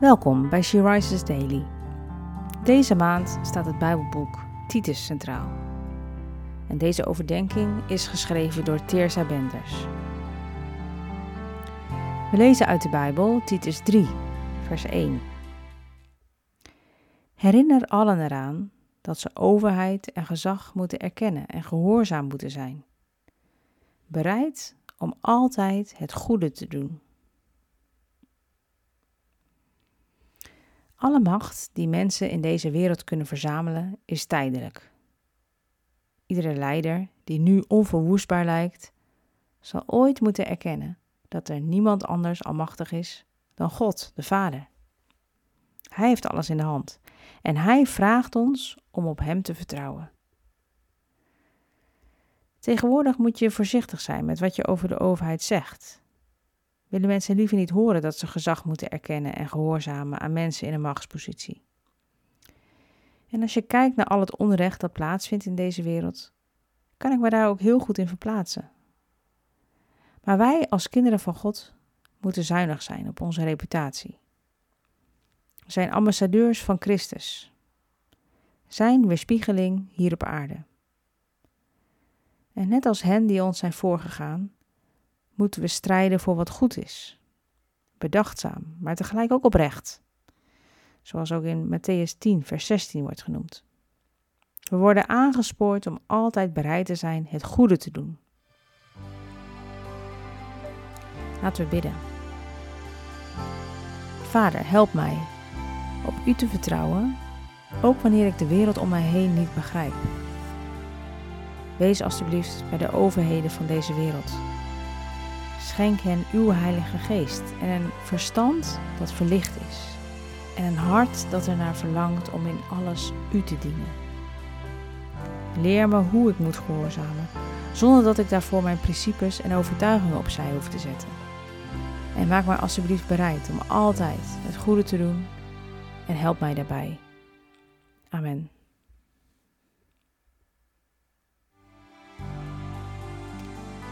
Welkom bij She Rises Daily. Deze maand staat het Bijbelboek Titus centraal. En deze overdenking is geschreven door Teersa Benders. We lezen uit de Bijbel Titus 3, vers 1. Herinner allen eraan dat ze overheid en gezag moeten erkennen en gehoorzaam moeten zijn. Bereid om altijd het goede te doen Alle macht die mensen in deze wereld kunnen verzamelen is tijdelijk. Iedere leider die nu onverwoestbaar lijkt, zal ooit moeten erkennen dat er niemand anders almachtig is dan God, de Vader. Hij heeft alles in de hand en hij vraagt ons om op hem te vertrouwen. Tegenwoordig moet je voorzichtig zijn met wat je over de overheid zegt willen mensen liever niet horen dat ze gezag moeten erkennen en gehoorzamen aan mensen in een machtspositie. En als je kijkt naar al het onrecht dat plaatsvindt in deze wereld, kan ik me daar ook heel goed in verplaatsen. Maar wij als kinderen van God moeten zuinig zijn op onze reputatie. We zijn ambassadeurs van Christus, zijn weerspiegeling hier op aarde. En net als hen die ons zijn voorgegaan, moeten we strijden voor wat goed is. Bedachtzaam, maar tegelijk ook oprecht. Zoals ook in Matthäus 10, vers 16 wordt genoemd. We worden aangespoord om altijd bereid te zijn het goede te doen. Laten we bidden. Vader, help mij op U te vertrouwen, ook wanneer ik de wereld om mij heen niet begrijp. Wees alstublieft bij de overheden van deze wereld Schenk hen uw Heilige Geest en een verstand dat verlicht is. En een hart dat ernaar verlangt om in alles u te dienen. Leer me hoe ik moet gehoorzamen, zonder dat ik daarvoor mijn principes en overtuigingen opzij hoef te zetten. En maak mij alsjeblieft bereid om altijd het goede te doen en help mij daarbij. Amen.